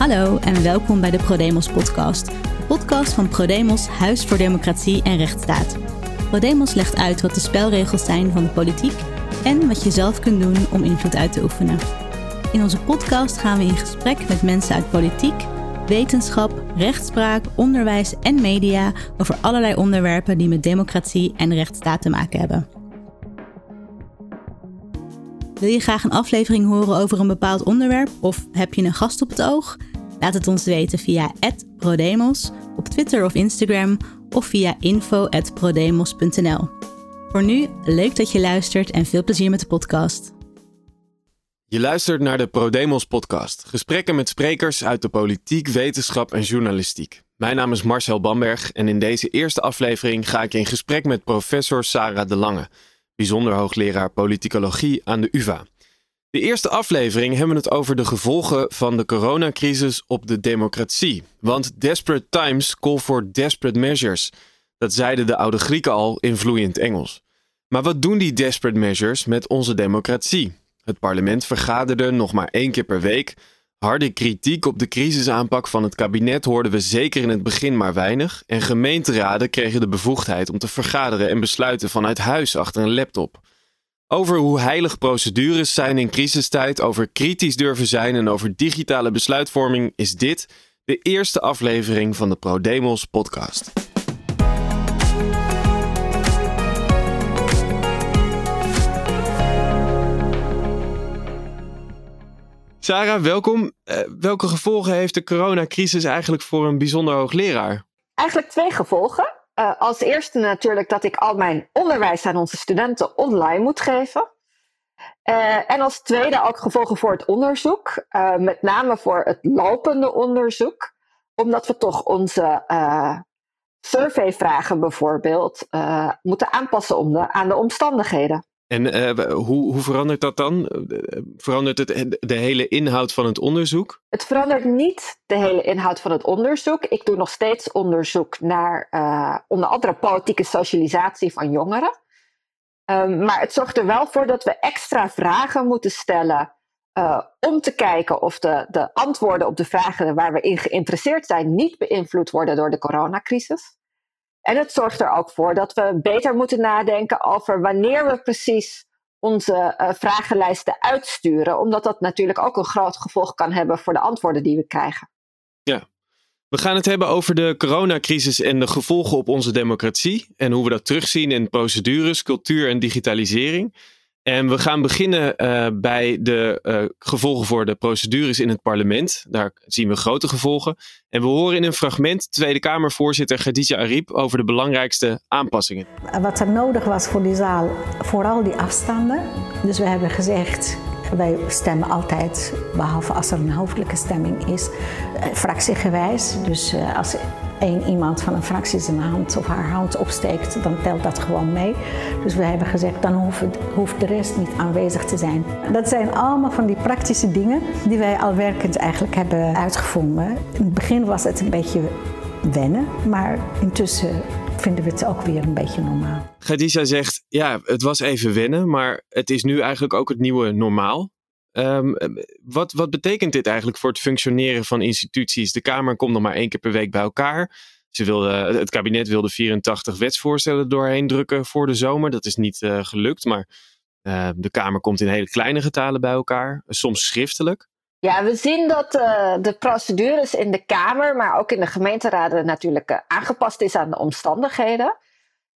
Hallo en welkom bij de ProDemos podcast. De podcast van ProDemos Huis voor Democratie en Rechtsstaat. ProDemos legt uit wat de spelregels zijn van de politiek en wat je zelf kunt doen om invloed uit te oefenen. In onze podcast gaan we in gesprek met mensen uit politiek, wetenschap, rechtspraak, onderwijs en media over allerlei onderwerpen die met democratie en rechtsstaat te maken hebben. Wil je graag een aflevering horen over een bepaald onderwerp of heb je een gast op het oog? Laat het ons weten via @prodemos op Twitter of Instagram of via info@prodemos.nl. Voor nu, leuk dat je luistert en veel plezier met de podcast. Je luistert naar de ProDemos podcast. Gesprekken met sprekers uit de politiek, wetenschap en journalistiek. Mijn naam is Marcel Bamberg en in deze eerste aflevering ga ik in gesprek met professor Sarah De Lange, bijzonder hoogleraar politicologie aan de UvA. De eerste aflevering hebben we het over de gevolgen van de coronacrisis op de democratie. Want desperate times call for desperate measures. Dat zeiden de oude Grieken al in vloeiend Engels. Maar wat doen die desperate measures met onze democratie? Het parlement vergaderde nog maar één keer per week. Harde kritiek op de crisisaanpak van het kabinet hoorden we zeker in het begin maar weinig. En gemeenteraden kregen de bevoegdheid om te vergaderen en besluiten vanuit huis achter een laptop. Over hoe heilig procedures zijn in crisistijd, over kritisch durven zijn en over digitale besluitvorming is dit de eerste aflevering van de ProDemos podcast. Sarah, welkom. Uh, welke gevolgen heeft de coronacrisis eigenlijk voor een bijzonder hoogleraar? Eigenlijk twee gevolgen. Uh, als eerste natuurlijk dat ik al mijn onderwijs aan onze studenten online moet geven. Uh, en als tweede ook gevolgen voor het onderzoek, uh, met name voor het lopende onderzoek, omdat we toch onze surveyvragen bijvoorbeeld moeten aanpassen om de, aan de omstandigheden. En uh, hoe, hoe verandert dat dan? Verandert het de hele inhoud van het onderzoek? Het verandert niet de hele inhoud van het onderzoek. Ik doe nog steeds onderzoek naar uh, onder andere politieke socialisatie van jongeren. Um, maar het zorgt er wel voor dat we extra vragen moeten stellen uh, om te kijken of de, de antwoorden op de vragen waar we in geïnteresseerd zijn niet beïnvloed worden door de coronacrisis. En het zorgt er ook voor dat we beter moeten nadenken over wanneer we precies onze uh, vragenlijsten uitsturen, omdat dat natuurlijk ook een groot gevolg kan hebben voor de antwoorden die we krijgen. Ja, we gaan het hebben over de coronacrisis en de gevolgen op onze democratie en hoe we dat terugzien in procedures, cultuur en digitalisering. En we gaan beginnen uh, bij de uh, gevolgen voor de procedures in het parlement. Daar zien we grote gevolgen. En we horen in een fragment Tweede Kamervoorzitter Khadija Ariep over de belangrijkste aanpassingen. Wat er nodig was voor die zaal, vooral die afstanden. Dus we hebben gezegd, wij stemmen altijd, behalve als er een hoofdelijke stemming is, eh, fractiegewijs. Dus als één iemand van een fractie zijn hand of haar hand opsteekt, dan telt dat gewoon mee. Dus we hebben gezegd, dan hoeft de rest niet aanwezig te zijn. Dat zijn allemaal van die praktische dingen die wij al werkend eigenlijk hebben uitgevonden. In het begin was het een beetje wennen, maar intussen vinden we het ook weer een beetje normaal. Khadija zegt, ja, het was even wennen, maar het is nu eigenlijk ook het nieuwe normaal. Um, wat, wat betekent dit eigenlijk voor het functioneren van instituties? De Kamer komt nog maar één keer per week bij elkaar. Ze wilde, het kabinet wilde 84 wetsvoorstellen doorheen drukken voor de zomer. Dat is niet uh, gelukt, maar uh, de Kamer komt in hele kleine getalen bij elkaar, soms schriftelijk. Ja, we zien dat uh, de procedures in de Kamer, maar ook in de gemeenteraden natuurlijk aangepast is aan de omstandigheden.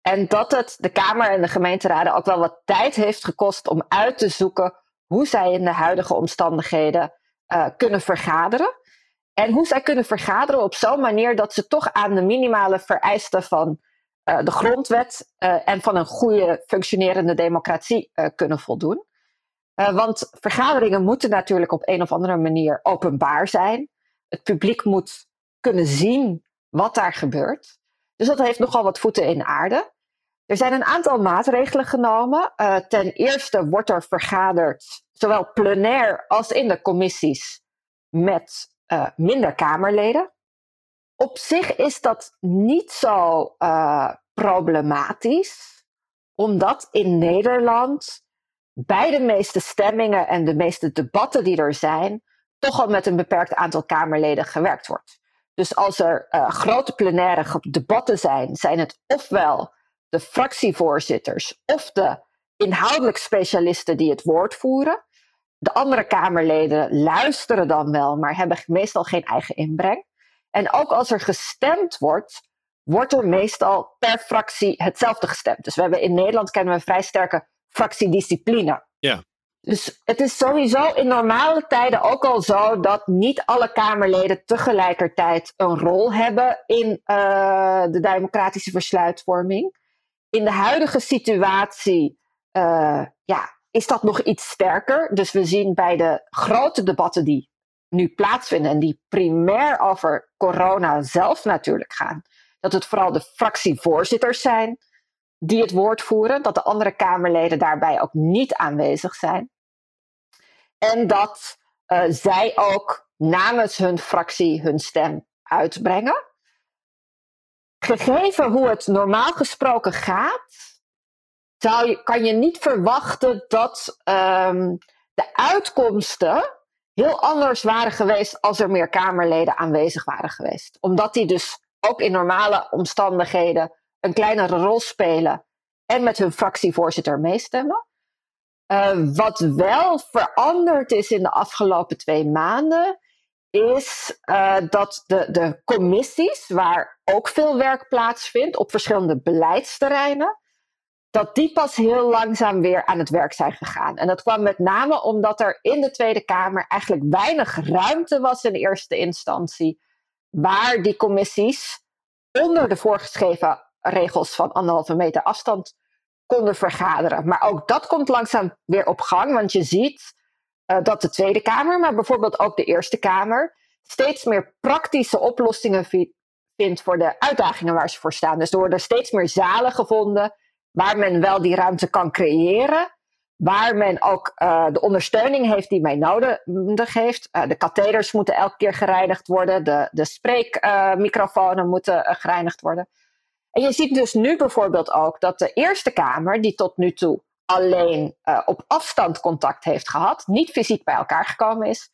En dat het de Kamer en de gemeenteraden ook wel wat tijd heeft gekost om uit te zoeken hoe zij in de huidige omstandigheden uh, kunnen vergaderen. En hoe zij kunnen vergaderen op zo'n manier dat ze toch aan de minimale vereisten van de grondwet en van een goede functionerende democratie kunnen voldoen. Want vergaderingen moeten natuurlijk op een of andere manier openbaar zijn. Het publiek moet kunnen zien wat daar gebeurt. Dus dat heeft nogal wat voeten in aarde. Er zijn een aantal maatregelen genomen. Uh, ten eerste wordt er vergaderd, zowel plenair als in de commissies, met uh, minder Kamerleden. Op zich is dat niet zo problematisch, omdat in Nederland bij de meeste stemmingen en de meeste debatten die er zijn, toch al met een beperkt aantal Kamerleden gewerkt wordt. Dus als er uh, grote plenaire debatten zijn, zijn het ofwel de fractievoorzitters of de inhoudelijk specialisten die het woord voeren. De andere Kamerleden luisteren dan wel, maar hebben meestal geen eigen inbreng. En ook als er gestemd wordt, wordt er meestal per fractie hetzelfde gestemd. Dus we hebben in Nederland kennen we een vrij sterke fractiediscipline. Ja. Dus het is sowieso in normale tijden ook al zo dat niet alle Kamerleden tegelijkertijd een rol hebben in uh, de democratische besluitvorming. In de huidige situatie uh, ja, is dat nog iets sterker. Dus we zien bij de grote debatten die nu plaatsvinden en die primair over corona zelf natuurlijk gaan, dat het vooral de fractievoorzitters zijn die het woord voeren, dat de andere Kamerleden daarbij ook niet aanwezig zijn. En dat uh, zij ook namens hun fractie hun stem uitbrengen. Gegeven hoe het normaal gesproken gaat, zou je, kan je niet verwachten dat um, de uitkomsten heel anders waren geweest als er meer Kamerleden aanwezig waren geweest. Omdat die dus ook in normale omstandigheden een kleinere rol spelen en met hun fractievoorzitter meestemmen. Uh, wat wel veranderd is in de afgelopen twee maanden, is uh, dat de, de commissies, waar ook veel werk plaatsvindt op verschillende beleidsterreinen, dat die pas heel langzaam weer aan het werk zijn gegaan. En dat kwam met name omdat er in de Tweede Kamer eigenlijk weinig ruimte was in eerste instantie, waar die commissies onder de voorgeschreven regels van anderhalve meter afstand konden vergaderen. Maar ook dat komt langzaam weer op gang, want je ziet uh, dat de Tweede Kamer, maar bijvoorbeeld ook de Eerste Kamer, steeds meer praktische oplossingen vindt voor de uitdagingen waar ze voor staan. Dus er worden steeds meer zalen gevonden waar men wel die ruimte kan creëren. Waar men ook uh, de ondersteuning heeft die men nodig heeft. Uh, de katheders moeten elke keer gereinigd worden. De, de moeten gereinigd worden. En je ziet dus nu bijvoorbeeld ook dat de Eerste Kamer, die tot nu toe alleen uh, op afstand contact heeft gehad, niet fysiek bij elkaar gekomen is,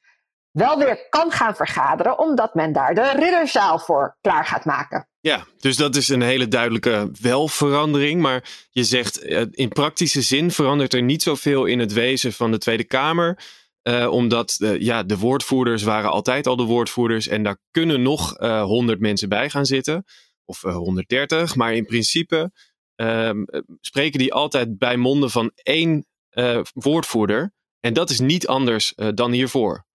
wel weer kan gaan vergaderen, omdat men daar de ridderzaal voor klaar gaat maken. Ja, dus dat is een hele duidelijke welverandering. Maar je zegt uh, in praktische zin verandert er niet zoveel in het wezen van de Tweede Kamer. Uh, omdat ja, de woordvoerders waren altijd al de woordvoerders en daar kunnen nog honderd mensen bij gaan zitten of 130. Eh, maar in principe um, spreken die altijd bij monden van één uh, woordvoerder. En dat is niet anders dan hiervoor.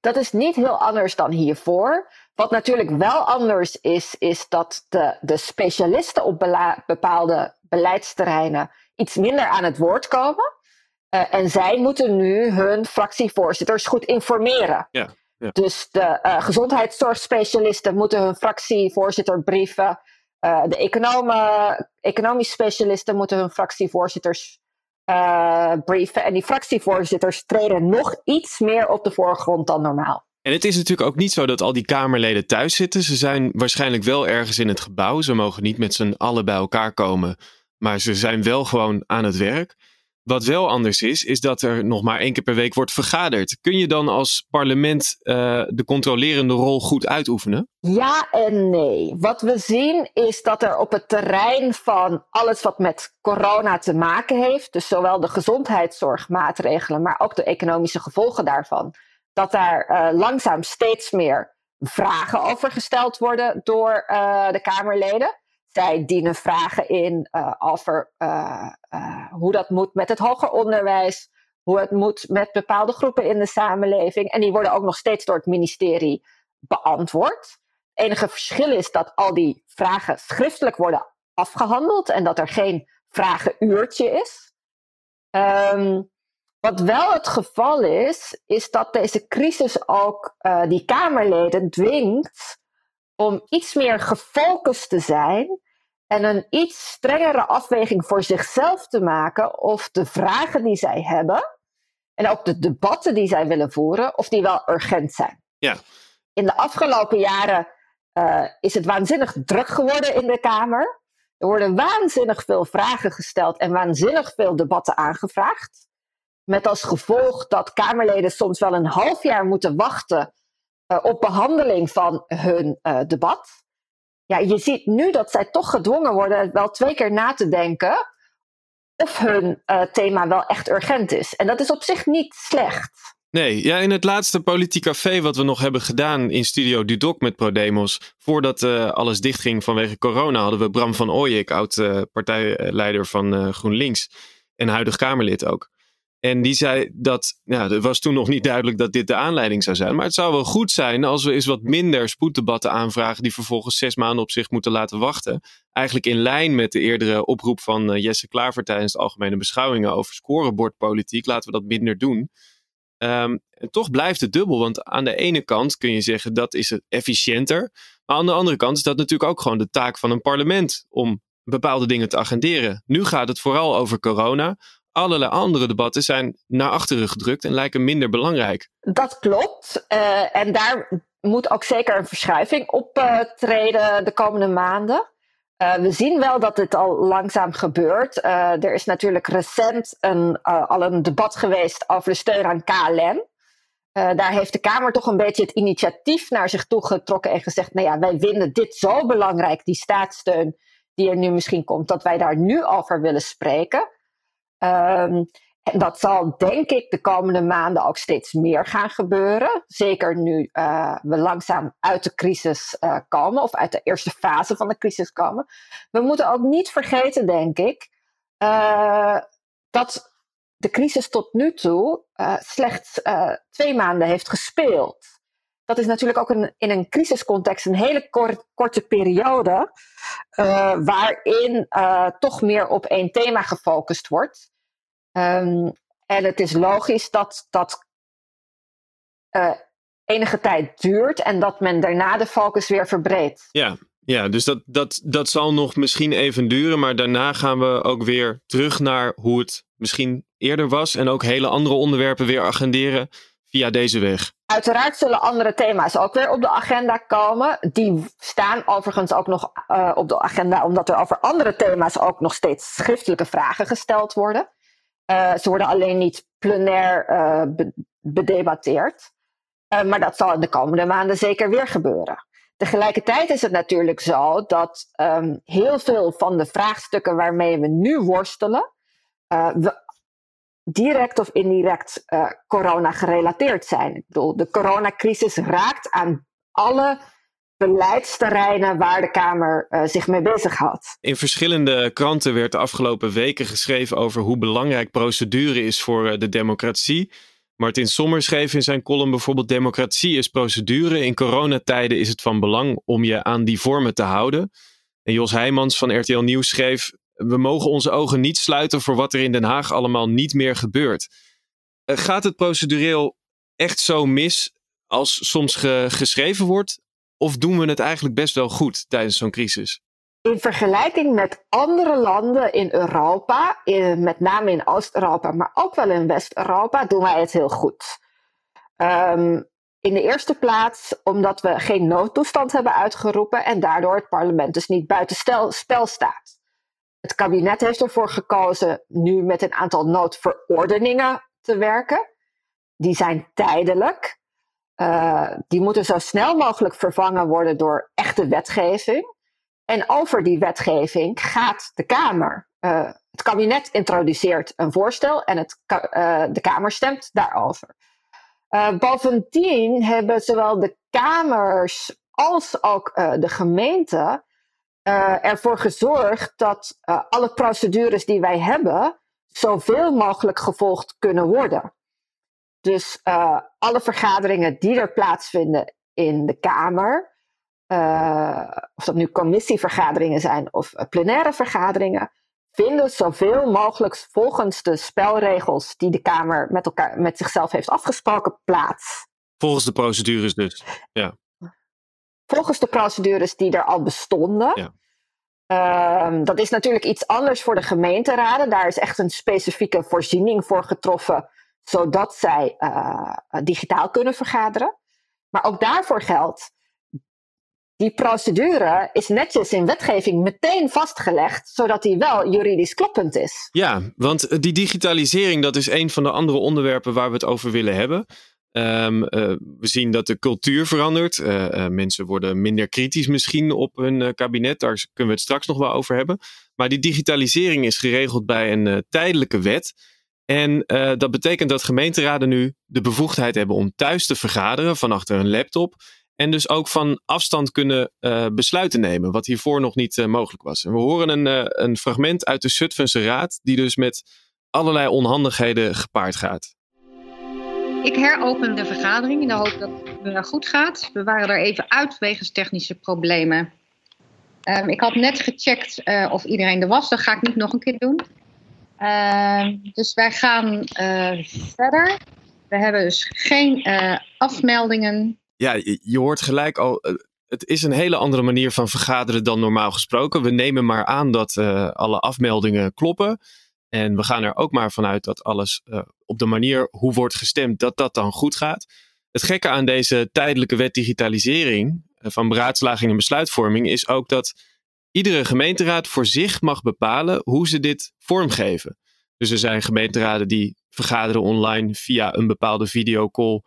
Dat is niet heel anders dan hiervoor. Wat natuurlijk wel anders is, is dat de, de specialisten op bepaalde beleidsterreinen iets minder aan het woord komen. Uh, en zij moeten nu hun fractievoorzitters goed informeren. Ja. Dus de uh, gezondheidszorgspecialisten moeten hun fractievoorzitter brieven. Uh, de economen, economische specialisten moeten hun fractievoorzitters uh, brieven. En die fractievoorzitters treden nog iets meer op de voorgrond dan normaal. En het is natuurlijk ook niet zo dat al die Kamerleden thuis zitten. Ze zijn waarschijnlijk wel ergens in het gebouw. Ze mogen niet met z'n allen bij elkaar komen. Maar ze zijn wel gewoon aan het werk. Wat wel anders is, is dat er nog maar één keer per week wordt vergaderd. Kun je dan als parlement uh, de controlerende rol goed uitoefenen? Ja en nee. Wat we zien is dat er op het terrein van alles wat met corona te maken heeft, dus zowel de gezondheidszorgmaatregelen, maar ook de economische gevolgen daarvan, dat daar uh, langzaam steeds meer vragen over gesteld worden door uh, de Kamerleden. Zij dienen vragen in uh, over uh, uh, hoe dat moet met het hoger onderwijs, hoe het moet met bepaalde groepen in de samenleving. En die worden ook nog steeds door het ministerie beantwoord. Het enige verschil is dat al die vragen schriftelijk worden afgehandeld en dat er geen vragenuurtje is. Um, wat wel het geval is, is dat deze crisis ook die Kamerleden dwingt om iets meer gefocust te zijn en een iets strengere afweging voor zichzelf te maken of de vragen die zij hebben en ook de debatten die zij willen voeren, of die wel urgent zijn. Ja. In de afgelopen jaren uh, is het waanzinnig druk geworden in de Kamer. Er worden waanzinnig veel vragen gesteld en waanzinnig veel debatten aangevraagd. Met als gevolg dat Kamerleden soms wel een half jaar moeten wachten uh, op behandeling van hun uh, debat. Ja, je ziet nu dat zij toch gedwongen worden wel twee keer na te denken of hun uh, thema wel echt urgent is. En dat is op zich niet slecht. Nee, ja, in het laatste Politiek Café wat we nog hebben gedaan in Studio Dudok met ProDemos, voordat uh, alles dichtging vanwege corona, hadden we Bram van Ooyek, oud uh, partijleider van GroenLinks en huidig Kamerlid ook. En die zei dat, ja, het was toen nog niet duidelijk dat dit de aanleiding zou zijn. Maar het zou wel goed zijn als we eens wat minder spoeddebatten aanvragen die vervolgens zes maanden op zich moeten laten wachten. Eigenlijk in lijn met de eerdere oproep van Jesse Klaver tijdens de algemene beschouwingen over scorebordpolitiek. Laten we dat minder doen. Um, en toch blijft het dubbel, want aan de ene kant kun je zeggen dat is het efficiënter. Maar aan de andere kant is dat natuurlijk ook gewoon de taak van een parlement om bepaalde dingen te agenderen. Nu gaat het vooral over corona. Allerlei andere debatten zijn naar achteren gedrukt en lijken minder belangrijk. Dat klopt. Uh, en daar moet ook zeker een verschuiving optreden uh, de komende maanden. Uh, we zien wel dat dit al langzaam gebeurt. Er is natuurlijk recent een, al een debat geweest over de steun aan KLM. daar heeft de Kamer toch een beetje het initiatief naar zich toe getrokken en gezegd: Nou ja, wij vinden dit zo belangrijk, die staatssteun die er nu misschien komt, dat wij daar nu over willen spreken. Um, en dat zal denk ik de komende maanden ook steeds meer gaan gebeuren. Zeker nu uh, we langzaam uit de crisis uh, komen, of uit de eerste fase van de crisis komen. We moeten ook niet vergeten, denk ik, uh, dat de crisis tot nu toe slechts twee maanden heeft gespeeld. Dat is natuurlijk ook een, in een crisiscontext een hele kort, korte periode, waarin toch meer op één thema gefocust wordt. Um, en het is logisch dat dat uh, enige tijd duurt en dat men daarna de focus weer verbreedt. Ja, ja dus dat, dat, dat zal nog misschien even duren, maar daarna gaan we ook weer terug naar hoe het misschien eerder was en ook hele andere onderwerpen weer agenderen via deze weg. Uiteraard zullen andere thema's ook weer op de agenda komen. Die staan overigens ook nog uh, op de agenda, omdat er over andere thema's ook nog steeds schriftelijke vragen gesteld worden. Uh, ze worden alleen niet plenair uh, be bedebatteerd. Uh, maar dat zal in de komende maanden zeker weer gebeuren. Tegelijkertijd is het natuurlijk zo dat um, heel veel van de vraagstukken waarmee we nu worstelen, direct of indirect corona gerelateerd zijn. Ik bedoel, de coronacrisis raakt aan alle beleidsterreinen waar de Kamer uh, zich mee bezighoudt. In verschillende kranten werd de afgelopen weken geschreven over hoe belangrijk procedure is voor uh, de democratie. Martin Sommer schreef in zijn column bijvoorbeeld: Democratie is procedure. In coronatijden is het van belang om je aan die vormen te houden. En Jos Heijmans van RTL Nieuws schreef: We mogen onze ogen niet sluiten voor wat er in Den Haag allemaal niet meer gebeurt. Uh, gaat het procedureel echt zo mis als soms ge geschreven wordt? Of doen we het eigenlijk best wel goed tijdens zo'n crisis? In vergelijking met andere landen in Europa, met name in Oost-Europa, maar ook wel in West-Europa, doen wij het heel goed. Um, in de eerste plaats omdat we geen noodtoestand hebben uitgeroepen en daardoor het parlement dus niet buiten spel staat. Het kabinet heeft ervoor gekozen nu met een aantal noodverordeningen te werken. Die zijn tijdelijk. Uh, die moeten zo snel mogelijk vervangen worden door echte wetgeving. En over die wetgeving gaat de Kamer. Uh, het kabinet introduceert een voorstel en het, uh, de Kamer stemt daarover. bovendien hebben zowel de Kamers als ook de gemeenten ervoor gezorgd dat alle procedures die wij hebben zoveel mogelijk gevolgd kunnen worden. Dus uh, alle vergaderingen die er plaatsvinden in de Kamer, uh, of dat nu commissievergaderingen zijn of uh, plenaire vergaderingen, vinden zoveel mogelijk volgens de spelregels die de Kamer met, elkaar, met zichzelf heeft afgesproken plaats. Volgens de procedures dus. Ja. Volgens de procedures die er al bestonden. Ja. Uh, dat is natuurlijk iets anders voor de gemeenteraden. Daar is echt een specifieke voorziening voor getroffen zodat zij uh, digitaal kunnen vergaderen. Maar ook daarvoor geldt, die procedure is netjes in wetgeving meteen vastgelegd, zodat die wel juridisch kloppend is. Ja, want die digitalisering, dat is een van de andere onderwerpen waar we het over willen hebben. Um, we zien dat de cultuur verandert. Mensen worden minder kritisch misschien op hun kabinet. Daar kunnen we het straks nog wel over hebben. Maar die digitalisering is geregeld bij een tijdelijke wet. En dat betekent dat gemeenteraden nu de bevoegdheid hebben om thuis te vergaderen van achter een laptop. En dus ook van afstand kunnen besluiten nemen, wat hiervoor nog niet mogelijk was. En we horen een, een fragment uit de Zutphense Raad, die dus met allerlei onhandigheden gepaard gaat. Ik heropen de vergadering in de hoop dat het goed gaat. We waren er even uit wegens technische problemen. Um, ik had net gecheckt of iedereen er was. Dat ga ik niet nog een keer doen. Uh, dus wij gaan uh, verder. We hebben dus geen eh, afmeldingen. Ja, je, hoort gelijk al. Het is een hele andere manier van vergaderen dan normaal gesproken. We nemen maar aan dat alle afmeldingen kloppen. En we gaan er ook maar vanuit dat alles op de manier hoe wordt gestemd, dat dat dan goed gaat. Het gekke aan deze tijdelijke wet digitalisering van beraadslaging en besluitvorming is ook dat iedere gemeenteraad voor zich mag bepalen hoe ze dit vormgeven. Dus er zijn gemeenteraden die vergaderen online via een bepaalde videocall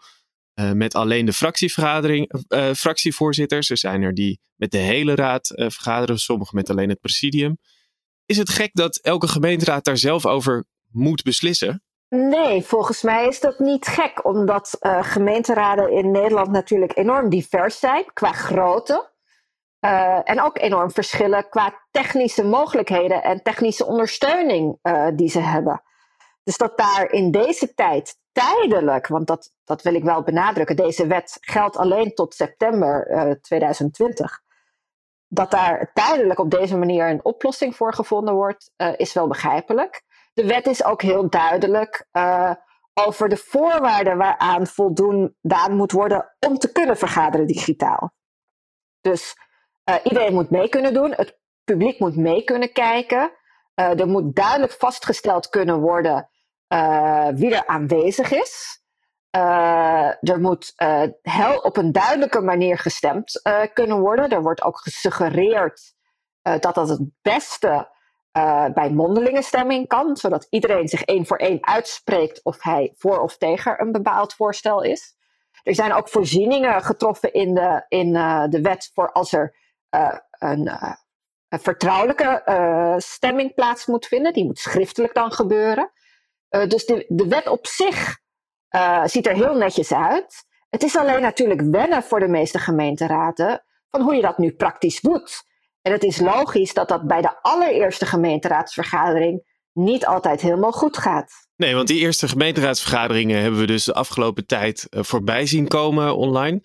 uh, met alleen de fractievergadering, fractievoorzitters. Er zijn er die met de hele raad vergaderen, sommigen met alleen het presidium. Is het gek dat elke gemeenteraad daar zelf over moet beslissen? Nee, volgens mij is dat niet gek, omdat gemeenteraden in Nederland natuurlijk enorm divers zijn qua grootte. Uh, en ook enorm verschillen qua technische mogelijkheden en technische ondersteuning uh, die ze hebben. Dus dat daar in deze tijd tijdelijk, want dat, dat wil ik wel benadrukken, deze wet geldt alleen tot september 2020 dat daar tijdelijk op deze manier een oplossing voor gevonden wordt, is wel begrijpelijk. De wet is ook heel duidelijk over de voorwaarden waaraan voldaan moet worden om te kunnen vergaderen digitaal. Dus uh, iedereen moet mee kunnen doen, het publiek moet mee kunnen kijken. er moet duidelijk vastgesteld kunnen worden wie er aanwezig is. Er moet hel op een duidelijke manier gestemd kunnen worden. Er wordt ook gesuggereerd dat dat het beste bij mondelinge stemming kan, zodat iedereen zich één voor één uitspreekt of hij voor of tegen een bepaald voorstel is. Er zijn ook voorzieningen getroffen in de, in, de wet voor als er een, een, vertrouwelijke stemming plaats moet vinden. Die moet schriftelijk dan gebeuren. dus de, wet op zich ziet er heel netjes uit. Het is alleen natuurlijk wennen voor de meeste gemeenteraden van hoe je dat nu praktisch doet. En het is logisch dat dat bij de allereerste gemeenteraadsvergadering niet altijd helemaal goed gaat. Nee, want die eerste gemeenteraadsvergaderingen hebben we dus de afgelopen tijd voorbij zien komen online.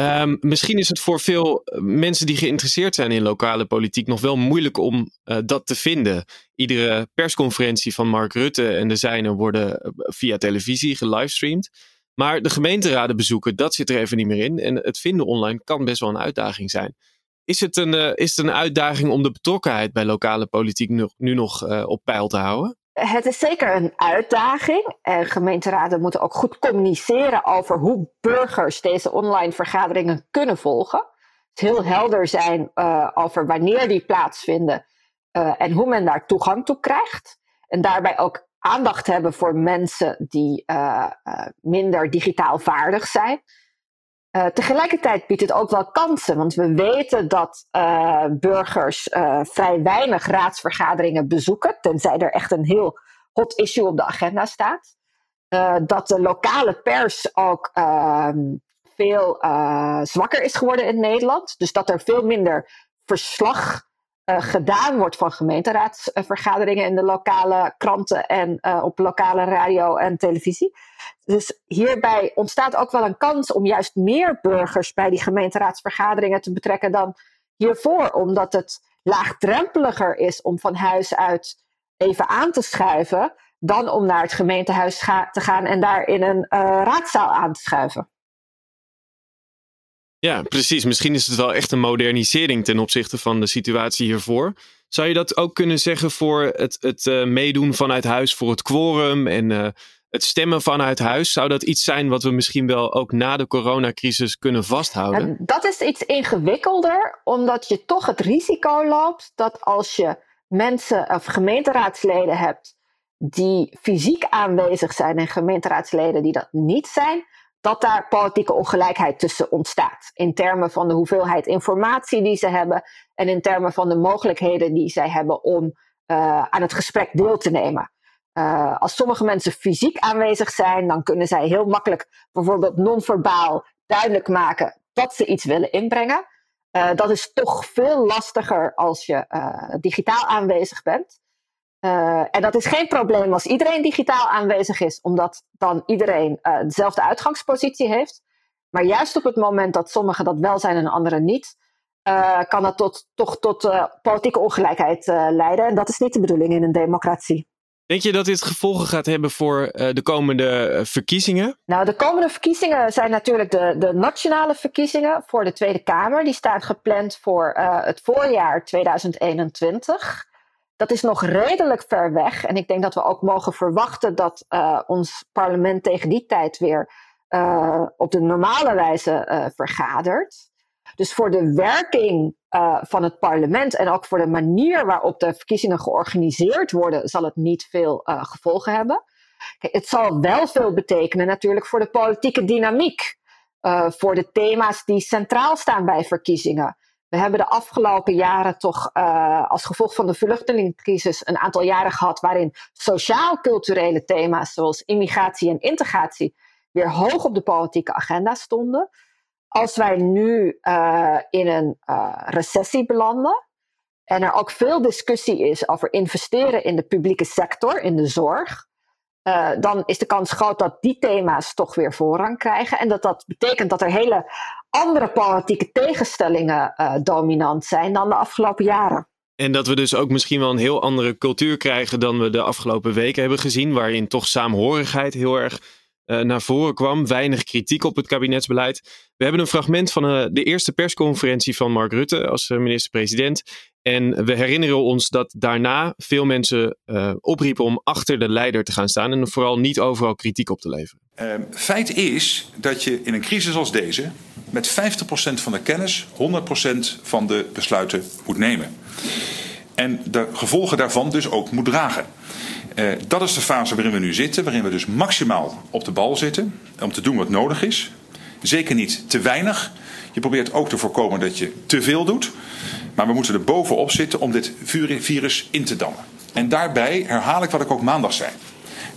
Um, misschien is het voor veel eh, mensen die geïnteresseerd zijn in lokale politiek nog wel moeilijk om uh, dat te vinden. Iedere persconferentie van Mark Rutte en de zijnen worden eh, via televisie gelivestreamd. Maar de gemeenteraden bezoeken, dat zit er even niet meer in. En het vinden online kan best wel een uitdaging zijn. Is het een, is het een uitdaging om de betrokkenheid bij lokale politiek nu, nu nog op peil te houden? Het is zeker een uitdaging. En gemeenteraden moeten ook goed communiceren over hoe burgers deze online vergaderingen kunnen volgen. Het heel helder zijn uh, over wanneer die plaatsvinden uh, en hoe men daar toegang toe krijgt. En daarbij ook aandacht hebben voor mensen die uh, minder digitaal vaardig zijn. Uh, tegelijkertijd biedt het ook wel kansen, want we weten dat uh, burgers uh, vrij weinig raadsvergaderingen bezoeken, tenzij er echt een heel hot issue op de agenda staat. dat de lokale pers ook ehm, veel zwakker is geworden in Nederland, dus dat er veel minder verslag gedaan wordt van gemeenteraadsvergaderingen in de lokale kranten en op lokale radio en televisie. Dus hierbij ontstaat ook wel een kans om juist meer burgers bij die gemeenteraadsvergaderingen te betrekken dan hiervoor, omdat het laagdrempeliger is om van huis uit even aan te schuiven dan om naar het gemeentehuis te gaan en daar in een uh, raadzaal aan te schuiven. Ja, precies. Misschien is het wel echt een modernisering ten opzichte van de situatie hiervoor. Zou je dat ook kunnen zeggen voor het, het uh, meedoen vanuit huis voor het quorum en uh, het stemmen vanuit huis, zou dat iets zijn wat we misschien wel ook na de coronacrisis kunnen vasthouden? dat is iets ingewikkelder, omdat je toch het risico loopt dat als je mensen of gemeenteraadsleden hebt die fysiek aanwezig zijn en gemeenteraadsleden die dat niet zijn, dat daar politieke ongelijkheid tussen ontstaat. In termen van de hoeveelheid informatie die ze hebben en in termen van de mogelijkheden die zij hebben om uh, aan het gesprek deel te nemen. Uh, als sommige mensen fysiek aanwezig zijn, dan kunnen zij heel makkelijk bijvoorbeeld non-verbaal duidelijk maken dat ze iets willen inbrengen. Uh, dat is toch veel lastiger als je digitaal aanwezig bent. Uh, en dat is geen probleem als iedereen digitaal aanwezig is, omdat dan iedereen uh, dezelfde uitgangspositie heeft. Maar juist op het moment dat sommigen dat wel zijn en anderen niet, uh, kan dat tot, toch tot politieke ongelijkheid leiden. En dat is niet de bedoeling in een democratie. Denk je dat dit gevolgen gaat hebben voor de komende verkiezingen? Nou, de komende verkiezingen zijn natuurlijk de, de nationale verkiezingen voor de Tweede Kamer. Die staan gepland voor het voorjaar 2021 dat is nog redelijk ver weg. En ik denk dat we ook mogen verwachten dat uh, ons parlement tegen die tijd weer uh, op de normale wijze uh, vergadert. Dus voor de werking van het parlement en ook voor de manier waarop de verkiezingen georganiseerd worden, zal het niet veel gevolgen hebben. Het zal wel veel betekenen natuurlijk voor de politieke dynamiek. voor de thema's die centraal staan bij verkiezingen. We hebben de afgelopen jaren toch uh, als gevolg van de vluchtelingencrisis een aantal jaren gehad waarin sociaal-culturele thema's zoals immigratie en integratie weer hoog op de politieke agenda stonden. Als wij nu uh, in een uh, recessie belanden en er ook veel discussie is over investeren in de publieke sector, in de zorg, dan is de kans groot dat die thema's toch weer voorrang krijgen. En dat dat betekent dat er hele andere politieke tegenstellingen uh, dominant zijn dan de afgelopen jaren. En dat we dus ook misschien wel een heel andere cultuur krijgen dan we de afgelopen weken hebben gezien, waarin toch saamhorigheid heel erg uh, naar voren kwam. Weinig kritiek op het kabinetsbeleid. We hebben een fragment van uh, de eerste persconferentie van Mark Rutte als minister-president. En we herinneren ons dat daarna veel mensen opriepen om achter de leider te gaan staan en vooral niet overal kritiek op te leveren. Uh, feit is dat je in een crisis als deze met 50% van de kennis 100% van de besluiten moet nemen. En de gevolgen daarvan dus ook moet dragen. Uh, dat is de fase waarin we nu zitten, waarin we dus maximaal op de bal zitten om te doen wat nodig is. Zeker niet te weinig. Je probeert ook te voorkomen dat je te veel doet. Maar we moeten er bovenop zitten om dit virus in te dammen. En daarbij herhaal ik wat ik ook maandag zei.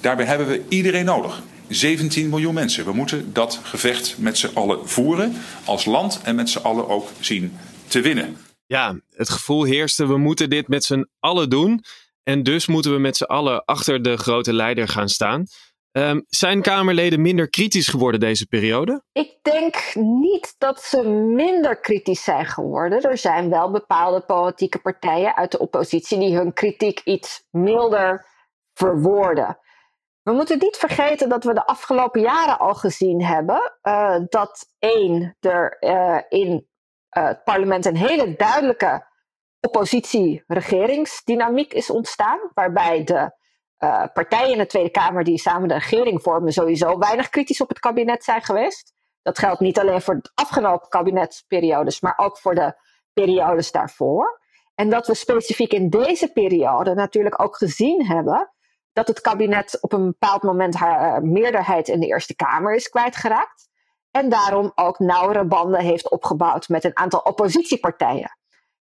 Daarbij hebben we iedereen nodig. 17 miljoen mensen. We moeten dat gevecht met z'n allen voeren als land en met z'n allen ook zien te winnen. Ja, het gevoel heerste, we moeten dit met z'n allen doen. En dus moeten we met z'n allen achter de grote leider gaan staan. Um, zijn Kamerleden minder kritisch geworden deze periode? Ik denk niet dat ze minder kritisch zijn geworden. Er zijn wel bepaalde politieke partijen uit de oppositie die hun kritiek iets milder verwoorden. We moeten niet vergeten dat we de afgelopen jaren al gezien hebben uh, dat één, er uh, in uh, het parlement een hele duidelijke oppositie-regeringsdynamiek is ontstaan, waarbij de uh, partijen in de Tweede Kamer die samen de regering vormen sowieso weinig kritisch op het kabinet zijn geweest. Dat geldt niet alleen voor de afgelopen kabinetsperiodes, maar ook voor de periodes daarvoor. En dat we specifiek in deze periode natuurlijk ook gezien hebben dat het kabinet op een bepaald moment haar uh, meerderheid in de Eerste Kamer is kwijtgeraakt. En daarom ook nauwere banden heeft opgebouwd met een aantal oppositiepartijen.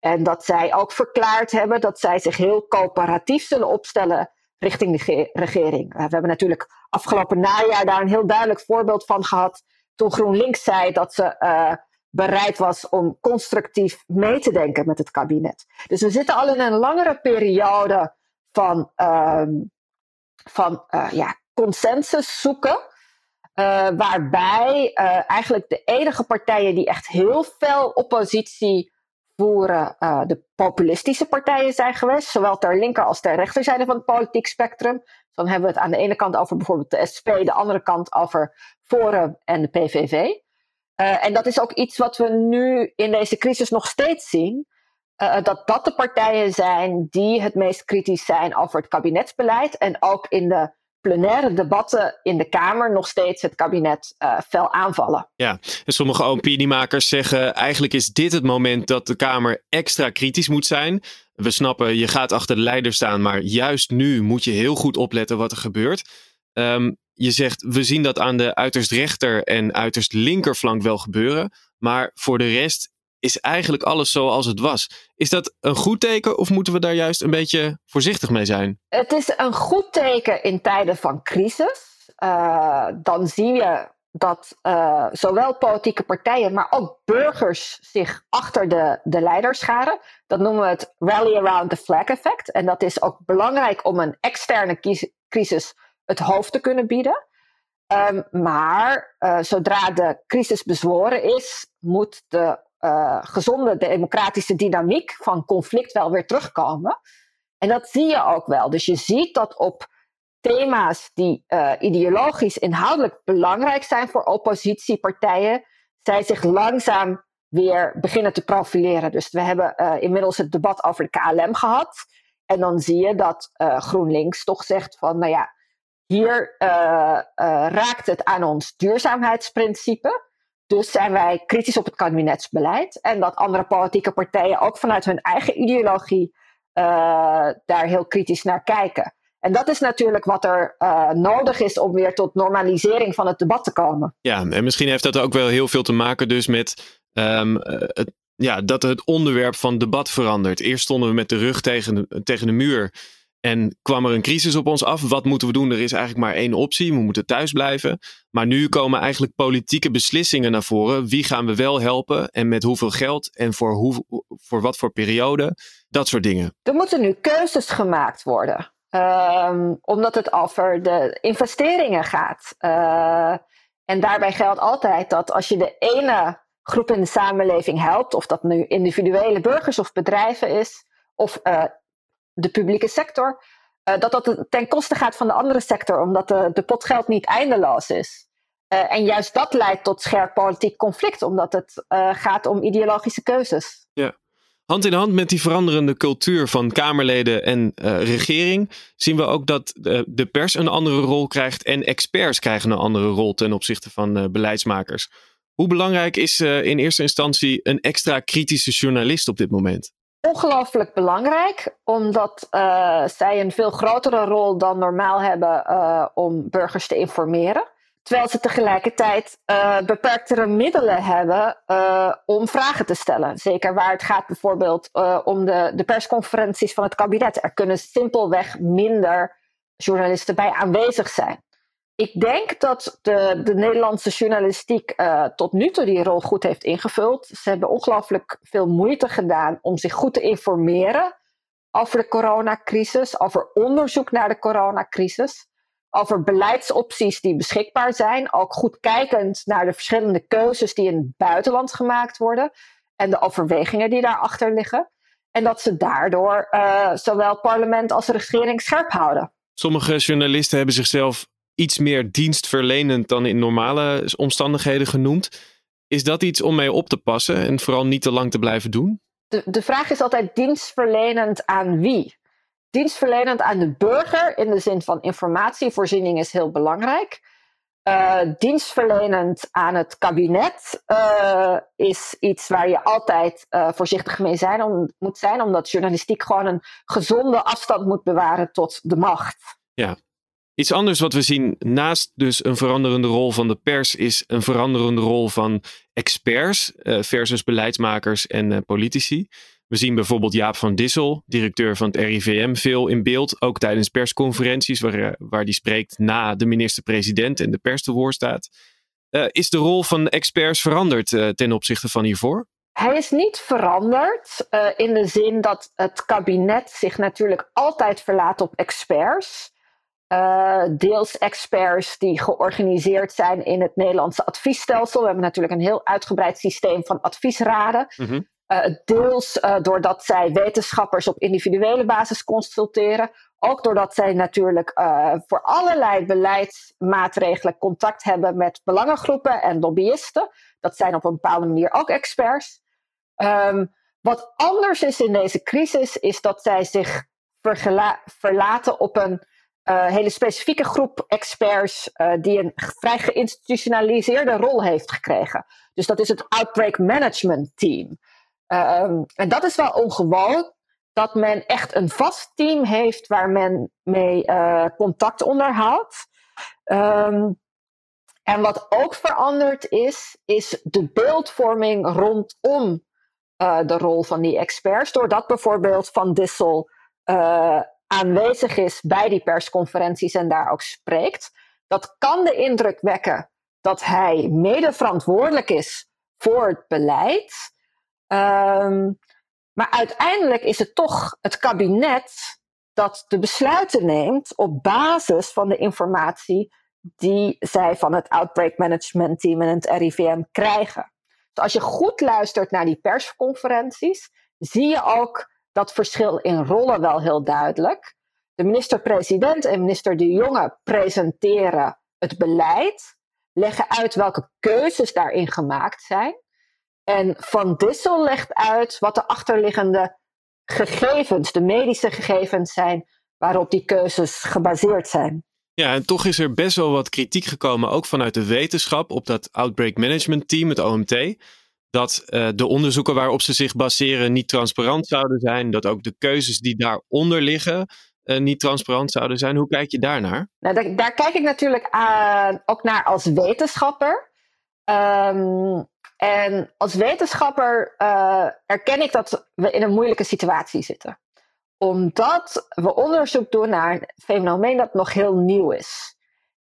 En dat zij ook verklaard hebben dat zij zich heel coöperatief zullen opstellen richting de regering. We hebben natuurlijk afgelopen najaar daar een heel duidelijk voorbeeld van gehad. Toen GroenLinks zei dat ze uh, bereid was om constructief mee te denken met het kabinet. Dus we zitten al in een langere periode van, uh, van uh, ja, consensus zoeken. Uh, waarbij eigenlijk de enige partijen die echt heel veel oppositie voeren uh, de populistische partijen zijn geweest, zowel ter linker als ter rechterzijde van het politiek spectrum. Dan hebben we het aan de ene kant over bijvoorbeeld de SP, de andere kant over Forum en de PVV. Uh, en dat is ook iets wat we nu in deze crisis nog steeds zien. Uh, dat dat de partijen zijn die het meest kritisch zijn over het kabinetsbeleid en ook in de plenaire debatten in de Kamer nog steeds het kabinet uh, fel aanvallen. Ja, en sommige opiniemakers zeggen eigenlijk is dit het moment dat de Kamer extra kritisch moet zijn. We snappen, je gaat achter de leider staan, maar juist nu moet je heel goed opletten wat er gebeurt. Um, je zegt, we zien dat aan de uiterst rechter en uiterst linkerflank wel gebeuren. Maar voor de rest is eigenlijk alles zoals het was. Is dat een goed teken of moeten we daar juist een beetje voorzichtig mee zijn? Het is een goed teken in tijden van crisis. Uh, dan zie je dat uh, zowel politieke partijen, maar ook burgers zich achter de, de leiders scharen. Dat noemen we het rally around the flag effect. En dat is ook belangrijk om een externe crisis het hoofd te kunnen bieden. Um, maar uh, zodra de crisis bezworen is, moet de uh, gezonde democratische dynamiek van conflict wel weer terugkomen. En dat zie je ook wel. Dus je ziet dat op thema's die uh, ideologisch inhoudelijk belangrijk zijn voor oppositiepartijen, zij zich langzaam weer beginnen te profileren. Dus we hebben uh, inmiddels het debat over de KLM gehad. En dan zie je dat GroenLinks toch zegt van, nou ja, hier raakt het aan ons duurzaamheidsprincipe. Dus zijn wij kritisch op het kabinetsbeleid. En dat andere politieke partijen ook vanuit hun eigen ideologie uh, daar heel kritisch naar kijken. En dat is natuurlijk wat er uh, nodig is om weer tot normalisering van het debat te komen. Ja, en misschien heeft dat ook wel heel veel te maken dus met um, het, ja, dat het onderwerp van debat verandert. Eerst stonden we met de rug tegen tegen de muur. En kwam er een crisis op ons af? Wat moeten we doen? Er is eigenlijk maar één optie. We moeten thuis blijven. Maar nu komen eigenlijk politieke beslissingen naar voren. Wie gaan we wel helpen? En met hoeveel geld? En voor, hoe, voor wat voor periode? Dat soort dingen. Er moeten nu keuzes gemaakt worden. Um, omdat het over de investeringen gaat. Uh, en daarbij geldt altijd dat als je de ene groep in de samenleving helpt, of dat nu individuele burgers of bedrijven is, of uh, de publieke sector, uh, dat dat ten koste gaat van de andere sector, omdat de, de niet eindeloos is. Uh, en juist dat leidt tot scherp politiek conflict, omdat het uh, gaat om ideologische keuzes. Ja. Hand in hand met die veranderende cultuur van Kamerleden en regering zien we ook dat de pers een andere rol krijgt en experts krijgen een andere rol ten opzichte van beleidsmakers. Hoe belangrijk is in eerste instantie een extra kritische journalist op dit moment? Ongelooflijk belangrijk, omdat uh, zij een veel grotere rol dan normaal hebben uh, om burgers te informeren. Terwijl ze tegelijkertijd uh, beperktere middelen hebben om vragen te stellen. Zeker waar het gaat bijvoorbeeld om de, de persconferenties van het kabinet. Er kunnen simpelweg minder journalisten bij aanwezig zijn. Ik denk dat de, de Nederlandse journalistiek uh, tot nu toe die rol goed heeft ingevuld. Ze hebben ongelooflijk veel moeite gedaan om zich goed te informeren over de coronacrisis, over onderzoek naar de coronacrisis, over beleidsopties die beschikbaar zijn. Ook goed kijkend naar de verschillende keuzes die in het buitenland gemaakt worden en de overwegingen die daarachter liggen. En dat ze daardoor uh, zowel parlement als regering scherp houden. Sommige journalisten hebben zichzelf iets meer dienstverlenend dan in normale omstandigheden genoemd. Is dat iets om mee op te passen en vooral niet te lang te blijven doen? De, de vraag is altijd dienstverlenend aan wie? Dienstverlenend aan de burger in de zin van informatievoorziening is heel belangrijk. Uh, dienstverlenend aan het kabinet uh, is iets waar je altijd uh, voorzichtig mee zijn om, moet zijn, omdat journalistiek gewoon een gezonde afstand moet bewaren tot de macht. Ja, Iets anders wat we zien naast dus een veranderende rol van de pers is een veranderende rol van experts uh, versus beleidsmakers en uh, politici. We zien bijvoorbeeld Jaap van Dissel, directeur van het RIVM, veel in beeld, ook tijdens persconferenties waar, uh, waar die spreekt na de minister-president en de pers te woord staat. is de rol van experts veranderd ten opzichte van hiervoor? Hij is niet veranderd in de zin dat het kabinet zich natuurlijk altijd verlaat op experts. Uh, deels experts die georganiseerd zijn in het Nederlandse adviesstelsel. We hebben natuurlijk een heel uitgebreid systeem van adviesraden. Mm -hmm. uh, deels uh, doordat zij wetenschappers op individuele basis consulteren. Ook doordat zij natuurlijk voor allerlei beleidsmaatregelen contact hebben met belangengroepen en lobbyisten. Dat zijn op een bepaalde manier ook experts. Um, wat anders is in deze crisis, is dat zij zich verlaten op een uh, hele specifieke groep experts uh, die een vrij geïnstitutionaliseerde rol heeft gekregen. Dus dat is het Outbreak Management Team. Uh, en dat is wel ongewoon dat men echt een vast team heeft waar men mee uh, contact onderhoudt. Um, en wat ook veranderd is, is de beeldvorming rondom de rol van die experts. Doordat bijvoorbeeld Van Dissel aanwezig is bij die persconferenties en daar ook spreekt. Dat kan de indruk wekken dat hij mede verantwoordelijk is voor het beleid. Um, maar uiteindelijk is het toch het kabinet dat de besluiten neemt op basis van de informatie die zij van het Outbreak Management Team en het RIVM krijgen. Dus als je goed luistert naar die persconferenties, zie je ook dat verschil in rollen wel heel duidelijk. De minister-president en minister De Jonge presenteren het beleid, leggen uit welke keuzes daarin gemaakt zijn. En Van Dissel legt uit wat de achterliggende gegevens, de medische gegevens zijn, waarop die keuzes gebaseerd zijn. Ja, en toch is er best wel wat kritiek gekomen, ook vanuit de wetenschap, op dat Outbreak Management Team, het OMT dat uh, de onderzoeken waarop ze zich baseren niet transparant zouden zijn. Dat ook de keuzes die daaronder liggen uh, niet transparant zouden zijn. Hoe kijk je daarnaar? Nou, daar, kijk ik natuurlijk aan, ook naar als wetenschapper. Um, en als wetenschapper uh, erken ik dat we in een moeilijke situatie zitten. Omdat we onderzoek doen naar een fenomeen dat nog heel nieuw is.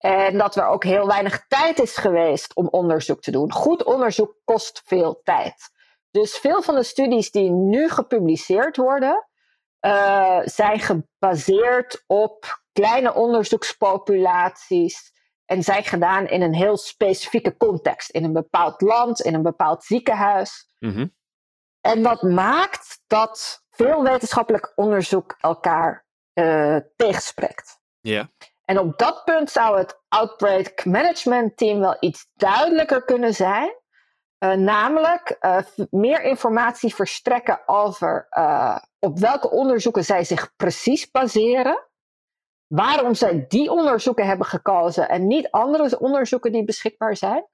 En dat er ook heel weinig tijd is geweest om onderzoek te doen. Goed onderzoek kost veel tijd. Dus veel van de studies die nu gepubliceerd worden, uh, zijn gebaseerd op kleine onderzoekspopulaties. En zijn gedaan in een heel specifieke context. In een bepaald land, in een bepaald ziekenhuis. Mm -hmm. En dat maakt dat veel wetenschappelijk onderzoek elkaar uh, tegenspreekt. Ja. En op dat punt zou het Outbreak Management Team wel iets duidelijker kunnen zijn. Uh, namelijk uh, meer informatie verstrekken over uh, op welke onderzoeken zij zich precies baseren. Waarom zij die onderzoeken hebben gekozen en niet andere onderzoeken die beschikbaar zijn.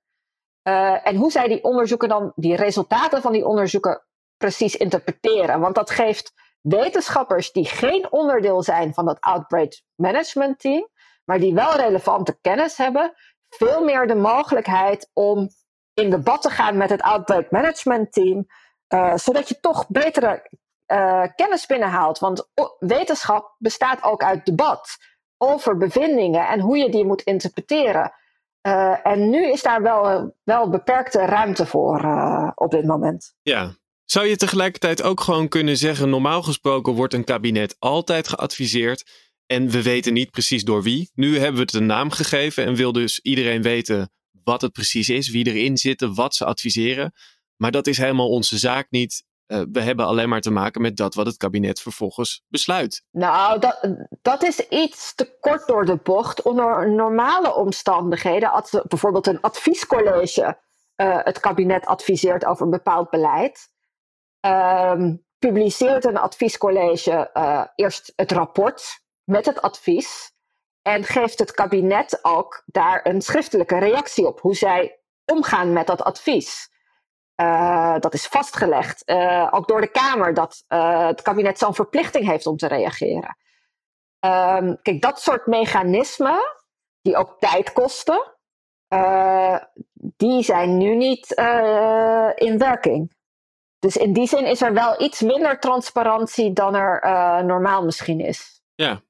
en hoe zij die onderzoeken dan, die resultaten van die onderzoeken precies interpreteren. Want dat geeft wetenschappers die geen onderdeel zijn van dat Outbreak Management Team, maar die wel relevante kennis hebben, veel meer de mogelijkheid om in debat te gaan met het Outbreak Management Team, uh, zodat je toch betere uh, kennis binnenhaalt. Want wetenschap bestaat ook uit debat over bevindingen en hoe je die moet interpreteren. Uh, en nu is daar wel, wel beperkte ruimte voor op dit moment. Ja, zou je tegelijkertijd ook gewoon kunnen zeggen: normaal gesproken wordt een kabinet altijd geadviseerd en we weten niet precies door wie. Nu hebben we het een naam gegeven en wil dus iedereen weten wat het precies is, wie erin zitten, wat ze adviseren. Maar dat is helemaal onze zaak niet. Uh, we hebben alleen maar te maken met dat wat het kabinet vervolgens besluit. Nou, dat, dat is iets te kort door de bocht. Onder normale omstandigheden, als bijvoorbeeld een adviescollege uh, het kabinet adviseert over een bepaald beleid, uh, publiceert een adviescollege uh, eerst het rapport met het advies en geeft het kabinet ook daar een schriftelijke reactie op hoe zij omgaan met dat advies. Uh, dat is vastgelegd, uh, ook door de Kamer, dat uh, het kabinet zo'n verplichting heeft om te reageren. Um, kijk, dat soort mechanismen, die ook tijd kosten, die zijn nu niet in werking. Dus in die zin is er wel iets minder transparantie dan er normaal misschien is. Ja,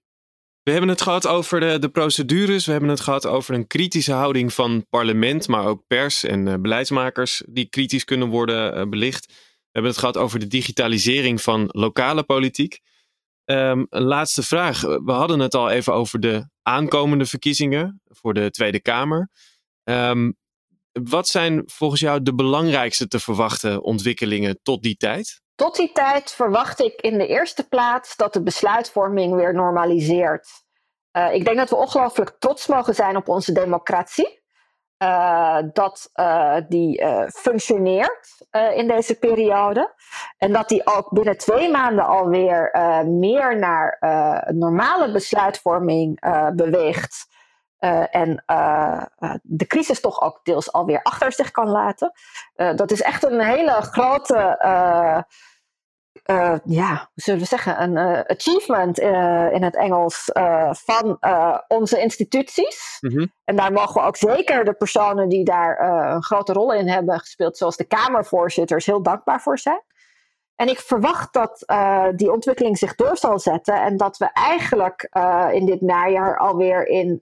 we hebben het gehad over de, procedures. We hebben het gehad over een kritische houding van parlement, maar ook pers en uh, beleidsmakers die kritisch kunnen worden uh, belicht. We hebben het gehad over de digitalisering van lokale politiek. Um, een laatste vraag. We hadden het al even over de aankomende verkiezingen voor de Tweede Kamer. Um, wat zijn volgens jou de belangrijkste te verwachten ontwikkelingen tot die tijd? Tot die tijd verwacht ik in de eerste plaats dat de besluitvorming weer normaliseert. Uh, ik denk dat we ongelooflijk trots mogen zijn op onze democratie. dat die functioneert in deze periode. En dat die ook binnen twee maanden alweer meer naar normale besluitvorming beweegt. En de crisis toch ook deels alweer achter zich kan laten. dat is echt een hele grote ja, hoe zullen we zeggen, een achievement in het Engels van onze instituties. Mm -hmm. En daar mogen we ook zeker de personen die daar een grote rol in hebben gespeeld, zoals de Kamervoorzitters, heel dankbaar voor zijn. En ik verwacht dat die ontwikkeling zich door zal zetten en dat we eigenlijk in dit najaar alweer in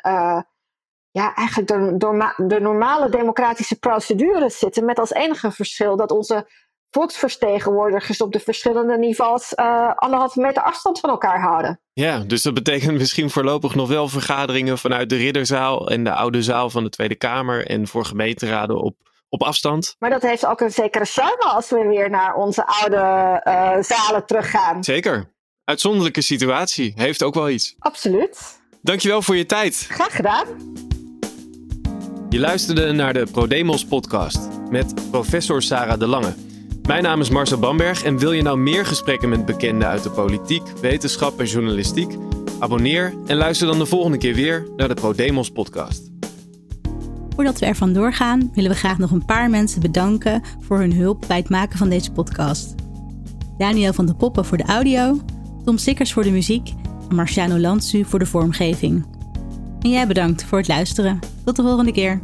ja, eigenlijk de, de normale democratische procedures zitten, met als enige verschil dat onze volksvertegenwoordigers op de verschillende niveaus anderhalve meter afstand van elkaar houden. Ja, dus dat betekent misschien voorlopig nog wel vergaderingen vanuit de Ridderzaal en de oude zaal van de Tweede Kamer en voor gemeenteraden op, op afstand. Maar dat heeft ook een zekere charme als we weer naar onze oude uh, zalen teruggaan. Zeker. Uitzonderlijke situatie. Heeft ook wel iets. Absoluut. Dankjewel voor je tijd. Graag gedaan. Je luisterde naar de ProDemos podcast met professor Sarah de Lange. Mijn naam is Marcel Bamberg en wil je nou meer gesprekken met bekenden uit de politiek, wetenschap en journalistiek? Abonneer en luister dan de volgende keer weer naar de ProDemos podcast. Voordat we er vandoor willen we graag nog een paar mensen bedanken voor hun hulp bij het maken van deze podcast. Daniel van de Poppen voor de audio, Tom Sikkers voor de muziek en Marciano Lansu voor de vormgeving. En jij bedankt voor het luisteren. Tot de volgende keer.